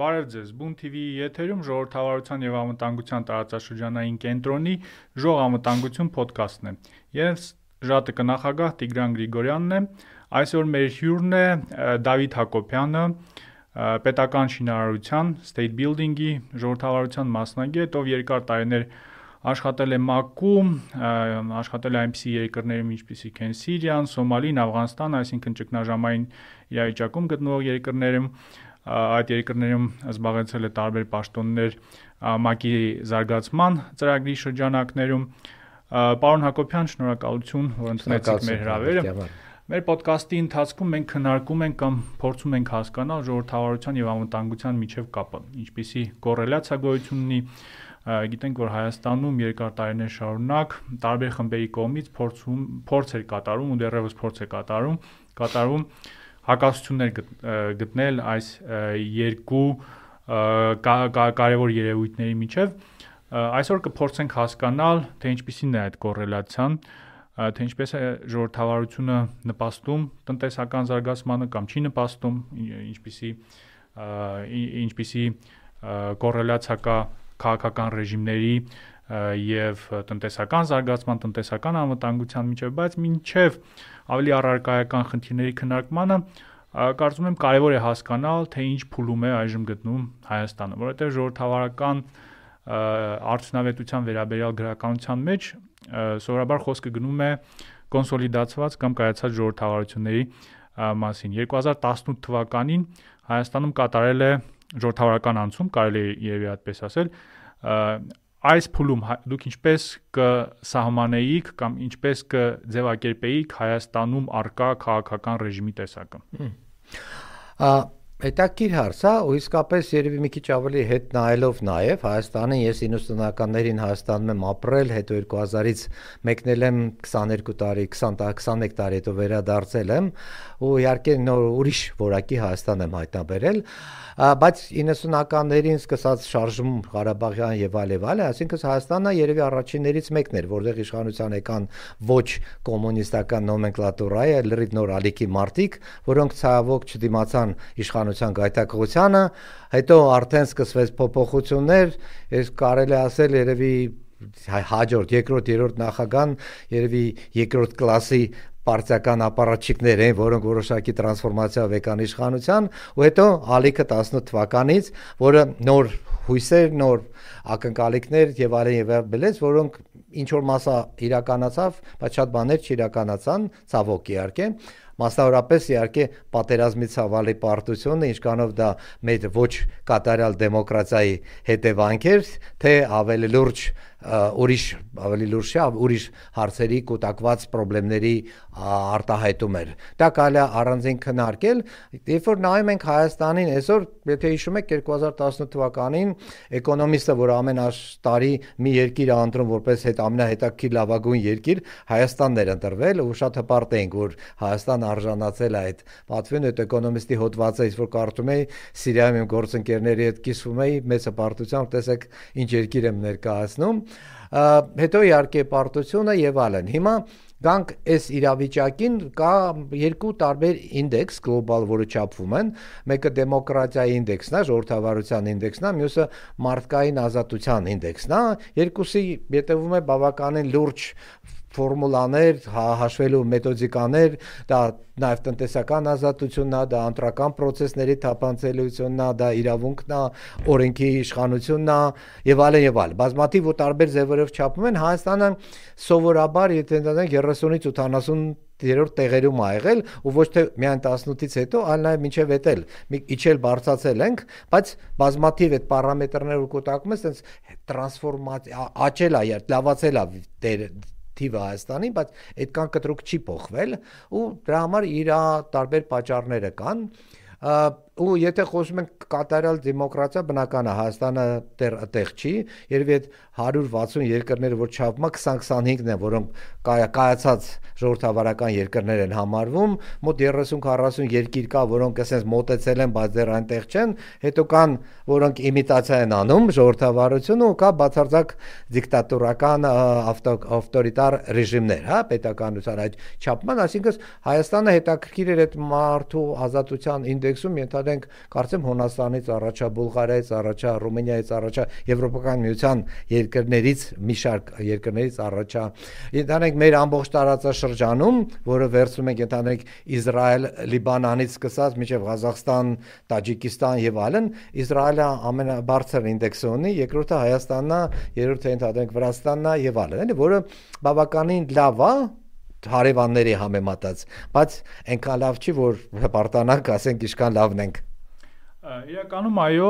Բարև ձեզ։ Բուն TV-ի եթերում ժողովրդավարության եւ անվտանգության տարածաշրջանային կենտրոնի Ժող անվտանգություն ոդկասթն է։ Ես ժատը կնախագահ Տիգրան Գրիգորյանն է։ Այսօր մեր հյուրն է Դավիթ Հակոբյանը, պետական շինարարության State Building-ի ժողովրդավարության մասնագետ, ով երկար տարիներ աշխատել է ՄԱԿ-ում, աշխատել է այնպիսի երկրներում ինչպիսիք են Սիրիան, Սոմալին, Աֆղանստան, այսինքն ճգնաժամային իրավիճակում գտնվող երկրներում, այդ երկրներում զբաղեցել է տարբեր պաշտոններ ՄԱԿ-ի զարգացման ծրագրի շրջանակներում։ Պարոն Հակոբյան, շնորհակալություն, որ ընդունեցիք մեր հրավերը։ Մեր ոդկասթի ընթացքում մենք քննարկում ենք կամ փորձում ենք հասկանալ ժողովրդավարության եւ անվտանգության միջև կապը, ինչպիսի կոռելացիա գոյություն ունի գիտենք որ Հայաստանում երկար տարիներ շարունակ տարբեր խմբերի կողմից փորձում փորձ էր կատարում ու դեռևս փորձ է կատարում կատարում հակասություններ գտնել այս երկու կարևոր երևույթների միջև այսօր կփորձենք հասկանալ թե ինչպիսին է այդ կոռելացիան թե ինչպես է ժողովրդավարությունը նպաստում տնտեսական զարգացմանը կամ չի նպաստում ինչպիսի ինչպիսի կոռելացիա կա քաղաքական ռեժիմների եւ տնտեսական զարգացման, տնտեսական անվտանգության միջև, բայց մինչև ավելի առարկայական խնդիրների քննարկմանը կարծում եմ կարևոր է հասկանալ, թե ինչ փուլում է այժմ գտնվում Հայաստանը, որովհետեւ ժողովրդավարական արդյունավետության վերաբերյալ գրականության մեջ սովորաբար խոսքը գնում է կոնսոլիդացված կամ կայացած ժողովրդավարությունների մասին 2018 թվականին Հայաստանում կատարել է ժողովրդավարական անցում, կարելի է երևի այդպես ասել, այս փուլում դուք ինչպես կսահմանեիք կամ ինչպես կձևակերպեիք Հայաստանում արկա քաղաքական ռեժիմի տեսակը։ Հետաքրիր հարց է, ու իսկապես երևի մի քիչ ավելի հետ նայելով նաև Հայաստանը ես 90-ականներին Հայաստանում եմ ապրել, հետո 2000-ից մեկնել եմ 22 տարի, 20 21 տարի հետո վերադարձել եմ, ու իհարկե նոր ուրիշ որակի Հայաստան եմ հայտնաբերել բայց 90-ականներին սկսած շարժում Ղարաբաղյան եւ այլ եւ այլ, այսինքն Հայաստանը երևի առաջիններից մեկն էր, որտեղ իշխանության եկան ոչ կոմունիստական նոմենկլատուրայի, լրիվ նոր ալիքի մարտիկ, որոնք ցավոք չդիմացան իշխանության գայթակղությանը, հետո արդեն սկսվեց փոփոխություններ, ես կարելի ասել երևի հաջորդ երկրորդ երրորդ նախագահան երևի երկրորդ կլասի պարտիական ապարատչիկներ են, որոնք որոշակի տրանսֆորմացիա եկան իշխանության, ու հետո ալիքը 18 թվականից, որը նոր հույսեր, նոր ակնկալիքներ եւ այլն եւ այլն, որոնք ինչ որ մասը իրականացավ, բայց շատ բաներ չիրականացան, ցավոք իհարկե մասնավորապես իհարկե պատերազմի ցավալի պարտությունը, ինչքանով դա մեր ոչ կատարյալ դեմոկրատիայի հետևանք էր, թե ավելի լուրջ ուրիշ ավելի լուրջ է, ուրիշ հարցերի կուտակված խնդիրների արտահայտում էր։ Դա կարելի է առանձին քննարկել, երբ որ նայում ենք Հայաստանին, այսօր, եթե հիշում եք 2018 թվականին էկոնոմիստը, որ ամեն տարի մի երկիր է ընտրում որպես հետ ամենահետաքրքիր լավագույն երկիր, Հայաստանն էր ընտրվել ու շատ հպարտ էինք, որ Հայաստանը արժանացել է այդ պատվին, այդ էկոնոմիստի հոդվածը, ինչ որ կարդում էի, Սիրիայում իմ գործընկերների հետ կիսվում էի, մեծ հպարտությամբ տեսեք ինչ երկիր եմ ներկայացնում հետո իհարկե պարտությունը եւ այլն։ Հիմա գանք այս իրավիճակին կա երկու տարբեր ինդեքս գլոբալ, որը չափվում են։ Մեկը դեմոկրատիայի ինդեքսն է, ժողովրդավարության ինդեքսն է, մյուսը մարդկային ազատության ինդեքսն է։ Երկուսի յետևում է բավականին լուրջ ֆորմուլաներ, հա, հաշվելու մեթոդիկաներ, դա նաև տնտեսական ազատությունն է, դա անտրական process-ների թափանցելիությունն է, դա իրավունքն է, օրենքի իշխանությունն է եւ այլն եւ այլն։ Բազմաթիվ ու տարբեր ձևերով չափում են Հայաստանը սովորաբար, եթե ընդհանրենք 30-ից 80 երրորդ տեղերում ա եղել ու ոչ թե միայն 18-ից հետո, այլ նաև մինչև հետել իջել բարձացել ենք, բայց բազմաթիվ այդ պարամետրները ու կուտակում է, sense տրանսֆորմացիա աճել է, լավացել է թիվը Հայաստանի, բայց այդքան կտրուկ չի փոխվել ու դրա համար իր տարբեր պատճառները կան ու եթե խոսում ենք կատարյալ դեմոկրատիա, բնական է Հայաստանը դեռ այդտեղ չի, երբ այդ 160 երկրները, որ չափում է 20-25-ն են, որոնք կայացած ժողովրդավարական երկրներ են համարվում, մոտ 30-40 երկիր կա, որոնք ասես մոտեցել են, բայց դեռ այնտեղ չեն, հետո կան, որոնք իմիտացիա են անում ժողովրդավարությունը ու կա բացարձակ դիկտատորական ավտորիտար ռեժիմներ, հա, պետականության այդ չափման, այսինքն Հայաստանը հետաքրքիր էր այդ մարդու ազատության ինդեքսում, ենթա ենթադրենք կարծեմ Հունաստանից առաջա, Բուլղարիայից առաջա, Ռումինիայից առաջա, Եվրոպական միության երկրներից մի շարք երկրներից առաջա։ Ենթադրենք մեր ամբողջ տարածաշրջանում, որը վերցնում ենք ենթադրենք Իսրայել, Լիբանանից սկսած մինչև Ղազախստան, Տաջիկստան եւ այլն, Իսրայելը ամենաբարձր ինդեքսը ունի, երկրորդը Հայաստանն է, երրորդը ենթադրենք Վրաստանն է եւ այլն, էլի, որը բավականին լավ է հարևանների համեմատած, բայց այնքան լավ չի, որ հպարտանանք, ասենք ինչքան լավն ենք։ Իրականում այո,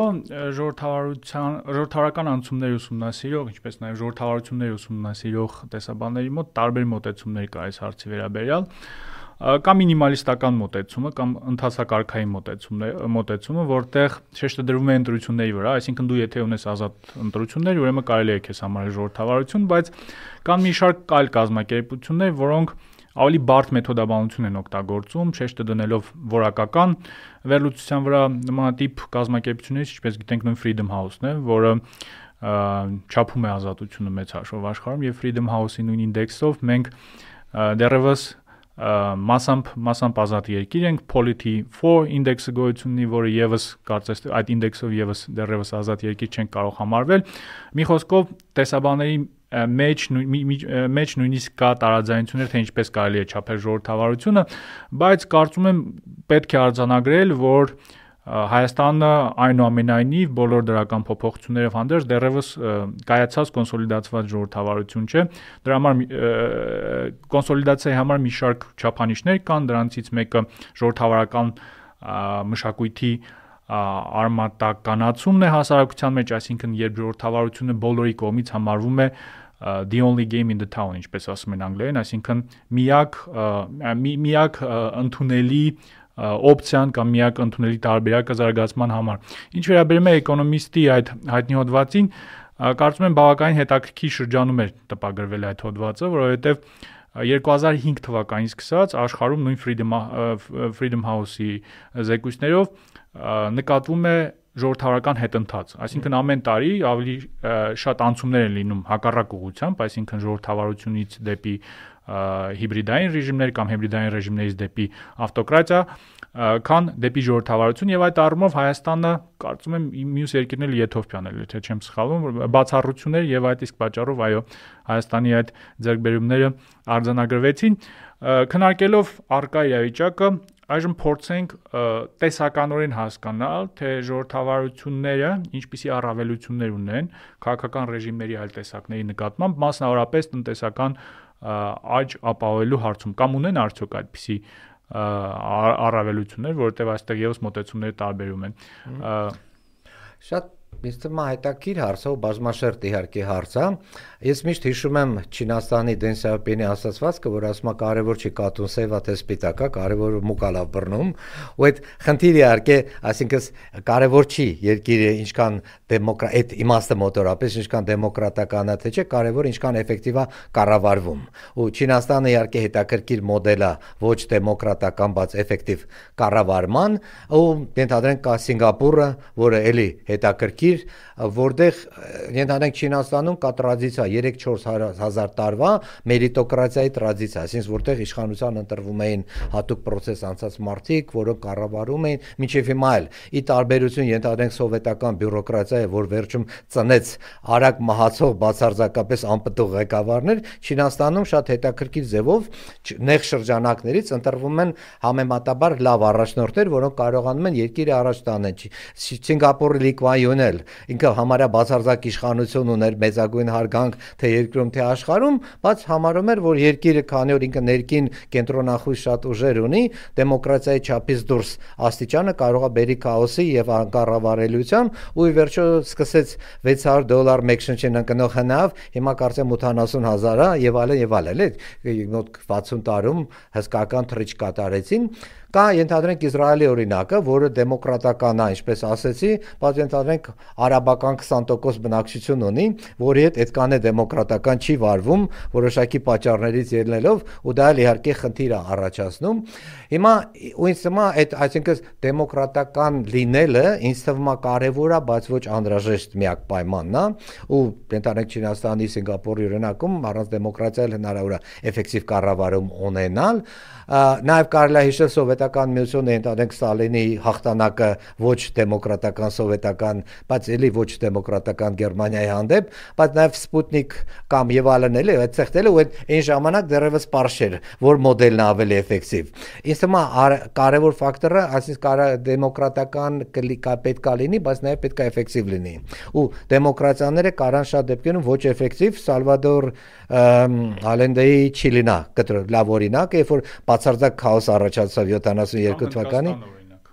ժողովրդավարության ժողովրդավարական անցումների ուսումնասիրող, ինչպես նաև ժողովրդավարությունների ուսումնասիրող տեսաբանների մոտ տարբեր մոտեցումներ կա այս հարցի վերաբերյալ կամ մինիմալիստական մոտեցումը կամ ընթացակարգային մոտեցումն է մոտեցումը, որտեղ շեշտը դրվում է ընտրությունների վրա, այսինքն դու եթե ունես ազատ ընտրություններ, ուրեմն կարելի է քեզ համարել ժողովրդավարություն, բայց կան մի շարք այլ կազմակերպություններ, որոնք ավելի բարդ մեթոդաբանություն են օգտագործում, շեշտը դնելով որակական վերլուծության վրա նմանատիպ կազմակերպություններից, ինչպես գիտենք նույն Freedom House-ն է, որը չափում է ազատությունը մեծ հաշվով աշխարհում եւ Freedom House-ի նույն ինդեքսով մենք դեռևս մասամբ մասամբ ազատ երկիր ենք Polity 4 ինդեքսը գոյություն ունի, որը եւս կարծես այդ ինդեքսով եւս դեռևս ազատ երկիր չեն կարող համարվել։ Մի խոսքով տեսաբանների մեջ մեջ նույնիսկ կա տարաձայնություններ թե ինչպես կարելի է չափել ժողովրդավարությունը, բայց կարծում եմ պետք է արձանագրել, որ Հայաստանը այնուամենայնիվ բոլոր դրական փոփոխություններով հանդերձ դեռևս կայացած կոնսոլիդացված ժողովրդավարություն չէ։ Դրա համար կոնսոլիդացիայի համար մի շարք չափանիշներ կան, դրանցից մեկը ժողովրդավարական մշակույթի արմատականացումն է հասարակության մեջ, այսինքն երբ ժողովրդավարությունը բոլորի կողմից համարվում է the only game in the town, ինչպես ասում են անգլերեն, այսինքն միակ միակ ընդունելի օպցիան կամ միակ ընդունելի տարբերակը զարգացման համար։ Ինչ վերաբերում է էկոնոմիստի այդ հայտնի հոդվածին, կարծում եմ բավականին հետաքրքիր շրջանում էր տպագրվել այդ հոդվածը, որովհետև 2005 թվականից սկսած աշխարհում նույն Freedom Freedom House-ի զեկույցներով նկատվում է ժողովրդավարական հետընթաց, այսինքն ամեն տարի ավելի շատ անցումներ են լինում հակառակ ուղղությամբ, այսինքն ժողովրդավարությունից դեպի հիբրիդային ռեժիմներ կամ հիբրիդային ռեժիմներից դեպի ավտոկրատիա, քան դեպի ժողովրդավարություն եւ այդ առումով Հայաստանը կարծում եմ մյուս երկիրն էլ Եթովպիան էլ, եթե չեմ սխալվում, բացառություններ եւ այդ իսկ պատճառով այո Հայաստանի այդ ձեռքբերումները արձանագրվեցին քննարկելով արկա իրավիճակը այժմ փորձենք տեսականորեն հասկանալ, թե ժողովրդավարությունները ինչպիսի առավելություններ ունեն քաղաքական ռեժիմների այլ տեսակների նկատմամբ, մասնավորապես տնտեսական աճ ապահովելու հարցում կամ ունեն արդյոք այդպիսի առավելություններ, որովհետև այստեղ եւս մոտեցումները տարբերում են։ Շատ Ինձ թվում է հետաքրիր հարց է, բազմաշերտ իհարկե հարց է։ Ես միշտ հիշում եմ Չինաստանի Դեն Սյաոպինի ասացվածքը, որ ասում է կարևոր չի կատուն սևա թե սպիտակա, կարևորը մուկալա բռնում, ու այդ խնդիրը իհարկե, այսինքն կարևոր չի երկիրը ինչքան դեմոկրատ այդ իմաստը մոտորապես ինչքան դեմոկրատական է թե չէ, կարևոր ինչքան էֆեկտիվ է կառավարվում։ Ու Չինաստանը իհարկե հետաքրքիր մոդել է ոչ դեմոկրատական, բայց էֆեկտիվ կառավարման, ու ենթադրենք կա Սինգապուրը, որը էլի հետաքրքիր երկիր, որտեղ ենթանանք Չինաստանում կա տրադիցիա 3-4 հազար տարվա մերիտոկրատիայի տրադիցիա, այսինքն որտեղ իշխանության ընտրվում էին հատուկ process անցած մարդիկ, որոնք կառավարում էին, մինչև հիմա էլ ի տարբերություն ենթանանք սովետական բյուրոկրատիայի, որ վերջում ծնեց արագ մահացող բացարձակապես անպտուղ ղեկավարներ, Չինաստանում շատ հետաքրքիր ձևով նեղ շրջանակներից ընտրվում են համեմատաբար լավ առաջնորդներ, որոնք կարողանում են երկիրը առաջ տանել։ Սինգապուրը Լի Կուան Յուն էլ ինքը համարյա բացարձակ իշխանություն ուներ մեծագույն հարգանք թե երկրում թե աշխարհում, բայց համարում էր, որ երկիրը քանի որ ինքը ներքին կենտրոնախույս շատ ուժեր ունի, դեմոկրատիայի չափից դուրս աստիճանը կարող է բերի քաոսի եւ անկառավարելիության ու ի վերջո սկսեց 600 դոլար մեկ շնչին ընկնող հնավ, հիմա կարծեմ 80 հազար է եւ այլն եւ այլն, էլի մոտ 60 տարում հսկական թրիչ կատարեցին Կա ենթադրենք Իսրայելի օրինակը, որը դեմոկրատական է, ինչպես ասեցի, բայց ենթադրենք արաբական 20% բնակչություն ունի, որի հետ այդքան է դեմոկրատական չի վարվում, որոշակի պատճառներից ելնելով, ու դա էլ իհարկե խնդիր է առաջացնում։ Հիմա ինձ թվում է այդ այսինքն դեմոկրատական լինելը ինձ թվում է կարևոր է, բայց ոչ անհրաժեշտ միակ պայմանն է, ու ենթադրենք Չինաստանի, Սինգապուրի օրինակում առանց դեմոկրատիա հնարավոր է էֆեկտիվ կառավարում ունենալ։ Նաև կարելի է հիշել սովետ սովետական միությունը ընդանենք Ստալինի հաղթանակը ոչ դեմոկրատական սովետական, բայց էլի ոչ դեմոկրատական Գերմանիայի հանդեպ, բայց նաև Սպուտնիկ կամ եւ այլն էլի այդտեղել ու այն ժամանակ դեռևս པարշ էր, որ մոդելն ավելի էֆեկտիվ։ թվում է կարևոր ֆակտորը, այսինքն դեմոկրատական կլիկա պետքա լինի, բայց նաև պետքա էֆեկտիվ լինի։ Ու դեմոկրատիաները կարան շատ դեպքերում ոչ էֆեկտիվ Սալվադոր Ալենդեի Չիլինա կտրը լավ օրինակ է, երբ որ բացարձակ քաոս առաջացավ 72 թվականին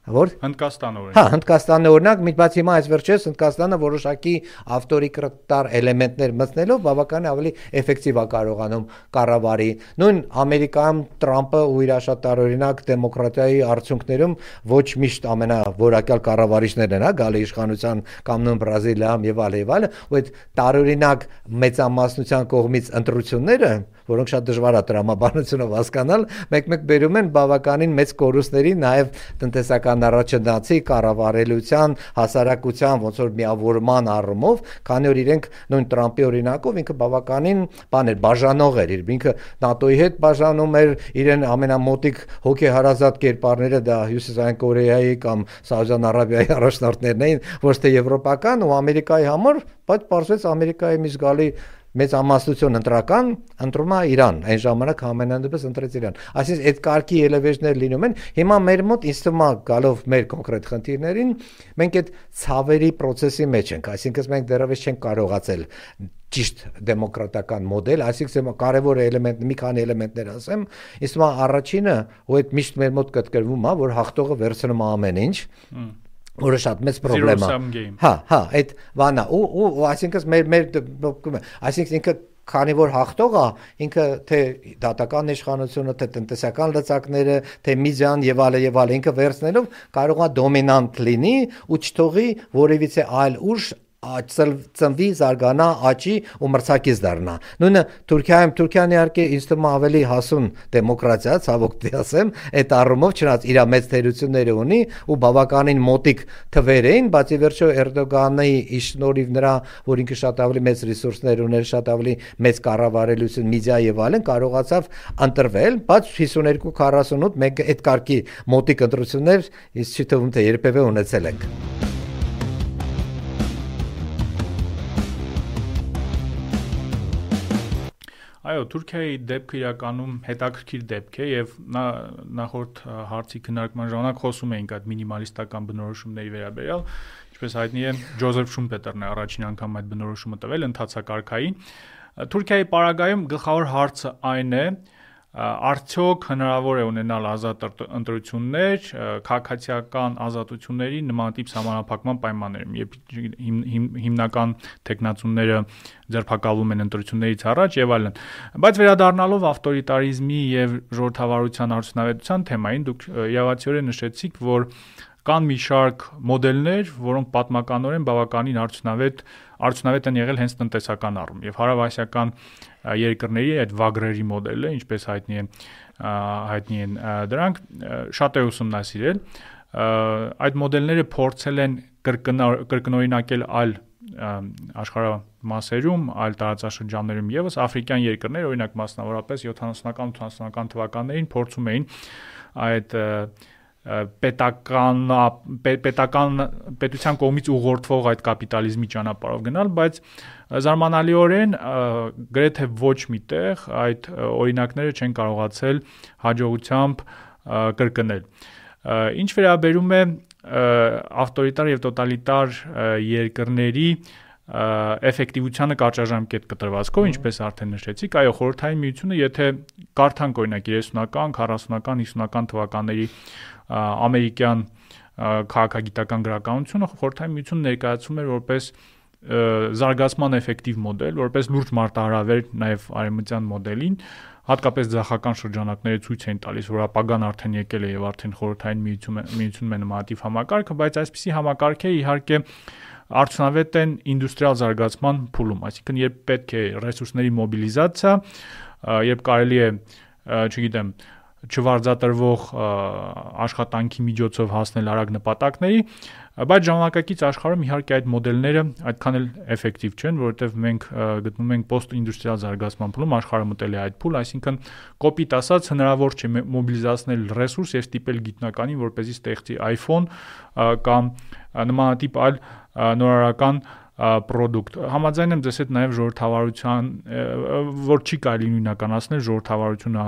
Որ? Հնդկաստանը օրինակ։ Հա, Հնդկաստանը օրինակ, բայց հիմա այս վերջերս Հնդկաստանը որոշակի ավտորիտար էլեմենտներ մտցնելով բավական ավելի էֆեկտիվ է կարողանում կառավարի։ Նույն Ամերիկայում Տրամպը ու իր աշատար օրինակ դեմոկրատիայի արդյունքներում ոչ միշտ ամենավորակյալ կառավարիչներն են, հա, գալի իշխանության կամ նույն Բրազիլիայում եւ այլ եւ այլ, ու այդ տարօրինակ մեծամասնության կողմից ընտրությունները որոնք շատ դժվար է տրամաբանությունով հասկանալ, մեկ-մեկ բերում են բավականին մեծ կորուստների նաև տնտեսական առաջընթացի, կառավարելիության, հասարակության ոնց որ միավորման առումով, քանի որ իրենք նույն Տրամպի օրինակով ինքը բավականին բան էր, բաժանող էր, ինքը ՆԱՏՕ-ի հետ բաժանում էր իրեն ամենամոտիկ հոգեհարազատ կերպարները դա Հյուսիսային Կորեայի կամ Սաուդյան Արաբիայի առաջնորդներն էին, ոչ թե եվրոպական ու Ամերիկայի համար, բայց պարզվեց Ամերիկայի մի զգալի մեծ ամասնություն ընտրական ընտրում է Իրան այն ժամանակ ամենանդեպս ընտրեց Իրան այսինքն այդ կարգի ելևեջներ լինում են հիմա մեր մոտ ինձ թվում է գալով մեր կոնկրետ խնդիրներին մենք այդ ցավերի process-ի մեջ ենք այսինքն մենք դեռևս չենք կարողացել ճիշտ դեմոկրատական մոդել, այսինքն կարևոր էլեմենտ, մի քանի էլեմենտներ ասեմ, իսկ մա առաջինը, ու այդ միշտ մեր մոտ կտկրվում է, որ հաղթողը վերցնում է ամեն ինչ, որը շատ մեծ խնդրեմ է։ Հա, հա, այդ բանա ու ու այսինքն մեր մեր այսինքն ինքը քանի որ հաղթող է ինքը թե դատական իշխանությունը թե տնտեսական լծակները թե միզյան եւ այլը եւ այլը ինքը վերցնելով կարող է դոմինանտ լինի ու չթողի որևիցե այլ ուժ ծնվի, զարգանա, աճի ու մրցակից դառնա։ Նույնը Թուրքիայում, Թուրքիան իհարկե ինձ թվում ավելի հասուն դեմոկրատիա, ցավոք դի ասեմ, այդ առումով չնայած իր մեծ թերությունները ունի ու բավականին մոտիկ թվեր էին, բացի վերջո Էրդոգանի իշնորիվ նրա, որ ինքը շատ ավելի մեծ ռեսուրսներ ուներ, շատ ավելի մեծ կառավարելություն, մեդիա եւ այլն կարողացավ ընտրվել, բայց 52-48 մենք այդ կարգի մոտիկ ընտրություններ իսկ չի թվում թե երբևէ ունեցել ենք։ Այո, Թուրքիայի դեպքը իրականում հետաքրքիր դեպք է եւ նա նախորդ հարցի քննարկման ժամանակ խոսում էինք այդ մինիմալիստական բնորոշումների վերաբերյալ, ինչպես հայտնի է Ջոզեֆ Շումպետերն է առաջին անգամ այդ բնորոշումը տվել ընթացակարգային։ Թուրքիայի պարագայում գլխավոր հարցը այն է, արդյոք հնարավոր է ունենալ ազատ ընտրություններ քաղաքացիական ազատությունների նման տիպ համանախապակման պայմաններում երբ հիմնական տեխնացումները ձերբակալվում են ընտրություններից առաջ եւ այլն բայց վերադառնալով ավտորիտարիզմի եւ ժողովրդավարության արդյունավետության թեմային դուք իավացիորեն նշեցիք որ կան մի շարք մոդելներ, որոնք պատմականորեն բավականին արդյունավետ արդյունավետ են եղել հենց տնտեսական առում եւ հարավասիական երկրների այդ վագրերի մոդելը, ինչպես հայտնի է հայտնի են դրանք շատ է ուսումնասիրել այդ մոդելները փորձել են կրկնօրինակել այլ աշխարհամասերում, այլ տարածաշրջաններում եւս աֆրիկյան երկրներ, օրինակ մասնավորապես 70-ական 80-ական թվականներին փորձում էին այդ պետական պետական պետության կողմից ուղղորդվող այդ կապիտալիզմի ճանապարհով գնալ, բայց զարմանալիորեն գրեթե ոչ միտեղ այդ օրինակները չեն կարողացել հաջողությամբ կրկնել։ Ինչ վերաբերում է ավտորիտար եւ տոտալիտար երկրների էֆեկտիվությանը կարճաժամկետ կտրվածքով, ինչպես արդեն նշեցիք, այո, խորհրդային միությունը, եթե կարդանք օրինակ 30-ական, 40-ական, 50-ական թվականների ամերիկյան քաղաքագիտական գրականությունը խորհրդային միություն ներկայացում էր որպես զարգացման էֆեկտիվ մոդել, որպես լուրջ մարտահրավեր նաև արեմտյան մոդելին, հատկապես ցախական շրջանակները ցույց են տալիս, որ ապագան արդեն եկել է եւ արդեն խորհրդային միություն միությունում է նմանատիպ համակարգը, բայց այսպիսի համակարգերը իհարկե արդյունավետ են ինդուստրիալ զարգացման փուլում, այսինքն երբ պետք է ռեսուրսների մոբիլիզացիա, երբ կարելի է, չգիտեմ, չվարձատրվող աշխատանքի միջոցով հասնել արագ նպատակների, Բայց ժամանակակից աշխարհում իհարկե այդ մոդելները այդքան էլ էֆեկտիվ չեն, որովհետև մենք գտնում ենք post-ինդուստրիալ զարգացման փուլում աշխարհը մտել է այդ փուլ, այսինքն կոպիտ ասած հնարավոր չէ մոբիլիզացնել ռեսուրս եւ ստիպել գիտնականին, որպեսզի ստեղծի iPhone կամ նմանատիպ այլ նորարարական product։ Համաձայն եմ ձեզ հետ նաև ժողովրդավարության, որ չի կարելի նույնականացնել ժողովրդավարությունը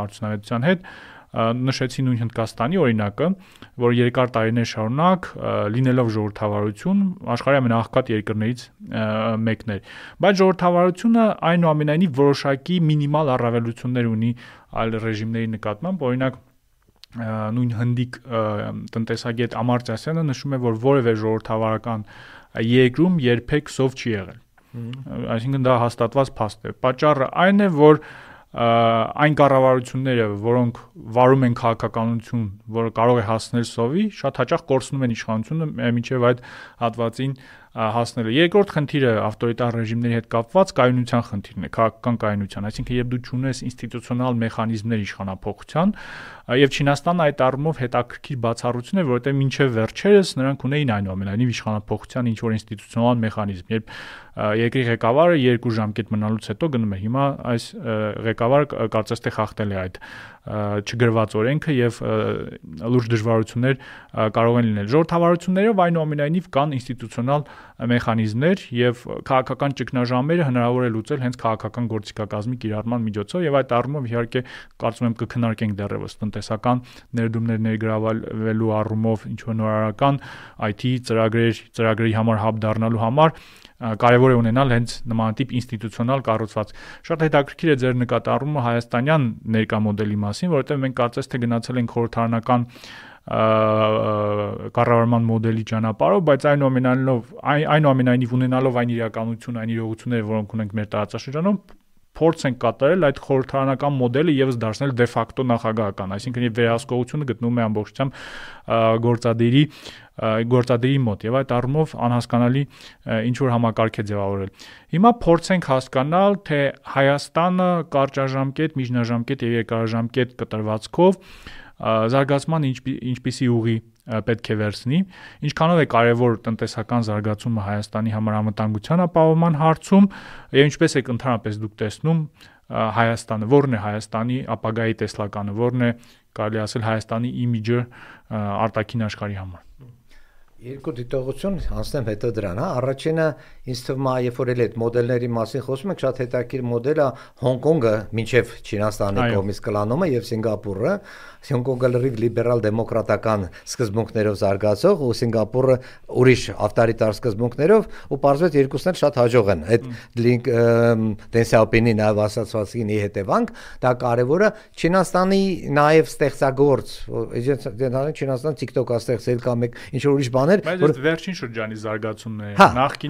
արդյունավետության հետ, նշեցի նույն Հնդկաստանի օրինակը, որ երկար տարիներ շարունակ լինելով ժողովրդավարություն աշխարհի ամենաաղքատ երկրներից մեկն էր։ Բայց ժողովրդավարությունը այնուամենայնիվ որոշակի մինիմալ առավելություններ ունի այլ ռեժիմների նկատմամբ, օրինակ նույն հնդիկ տնտեսագետ Ամարտյասյանը նշում է, որ որևէ ժողովրդավարական երկրում երբեք սով չի եղել։ Այսինքն դա հաստատված փաստ է։ Պատճառը այն է, որ այն կառավարությունները, որոնք վարում են քաղաքականություն, որը կարող է հասնել սովի, շատ հաճախ կորցնում են իշխանությունը մինչև այդ հատվածին հասնելը։ Երկրորդ խնդիրը ավտորիտար ռեժիմների հետ կապված կայունության խնդիրն է, քաղաքական կայունության, այսինքն երբ դու ճունես ինստիտուցիոնալ մեխանիզմներ իշխանափոխության, եւ Չինաստանը այդ առումով հետաքրքիր բացառություն է, որովհետեւ մինչեւ վերջերս նրանք ունեին այնուամենայնիվ իշխանափոխության ինչ որ ինստիտուցիոնալ մեխանիզմ, երբ երկրի ղեկավարը երկու ժամկետ մնալուց հետո գնում է։ Հիմա այս ղեկավարը կարծես թե խախտել է այդ չգրված օրենքը եւ լուրջ դժվարություններ կարող են լինել։ Ժողովրդավարություններով այնուամենայնիվ կան ինստիտուցիոնալ մեխանիզմներ եւ քաղաքական ճգնաժամերը հնարավոր է լուծել հենց քաղաքական գործիքակազմի կիրառման միջոցով եւ այդ առումով իհարկե կարծում եմ կքննարկենք դեռևս տնտեսական ներդրումներ ներգրավելու առումով ինչ որ նորարարական IT ծրագրեր, ծրագրերի համար հաբ դառնալու համար կարևոր է ունենալ հենց նմանատիպ ինստիտուցիոնալ կառուցված։ Շատ հետաքրքիր է ձեր նկատառումը հայաստանյան ներկա մոդելի մասին, որովհետև մենք կարծես թե գնացել ենք խորհրդարանական կառավարման մոդելի ճանապարհով, բայց այնուամենայնիվ այնուամենայնիվ ունենալով այն իրականություն, այն իրողությունները, որոնք ունենք մեր տարածաշրջանում, փորձ ենք կատարել այդ խորհրդարանական մոդելը եւս դարձնել դե ֆակտո նախագահական, այսինքն եւ վերահսկողությունը գտնվում է ամբողջությամբ գործադիրի գործադիրի մոտ եւ այդ առումով անհասկանալի ինչ որ համակարգ է ձևավորել։ Հիմա փորձենք հասկանալ, թե Հայաստանը կարճաժամկետ, միջնաժամկետ եւ երկարաժամկետ կտրվածքով զարգացման ինչպիսի ուղի պետք է վերցնի, ինչքանով է կարևոր տնտեսական զարգացումը Հայաստանի համար անվտանգության ապահովման հարցում եւ ինչպես եք ընդհանրապես դուք տեսնում Հայաստանը, ո՞րն է Հայաստանի ապագայի տեսլականը, ո՞րն է կարելի ասել Հայաստանի իմիջը արտաքին աշխարհի համար։ Երկու դիտողություն անցնեմ հետո դրան, հա։ Առաջինը ինձ թվում է, երբ որ էլ այդ մոդելների մասին խոսում ենք, շատ հետաքրքիր մոդելը Հոնկոնգը մինչև Չինաստանի կողմից կլանումը եւ Սինգապուրը, Հոնկոնգը լրիվ լիբերալ դեմոկրատական սկզբունքներով զարգացող ու Սինգապուրը ուրիշ ավտորիտար սկզբունքներով ու պարզվեց երկուսն էլ շատ հաջող են։ Այդ լինք Դեն Սյաոպինի նաև ասացվածքինի հետևանք դա կարևորը Չինաստանի նաև ստեղծագործ, դենալին Չինաստան TikTok-ա ստեղծել կամ ինչ որ ուրիշ բաներ, որ վերջին շրջանի զարգացումն է։ Նախկինում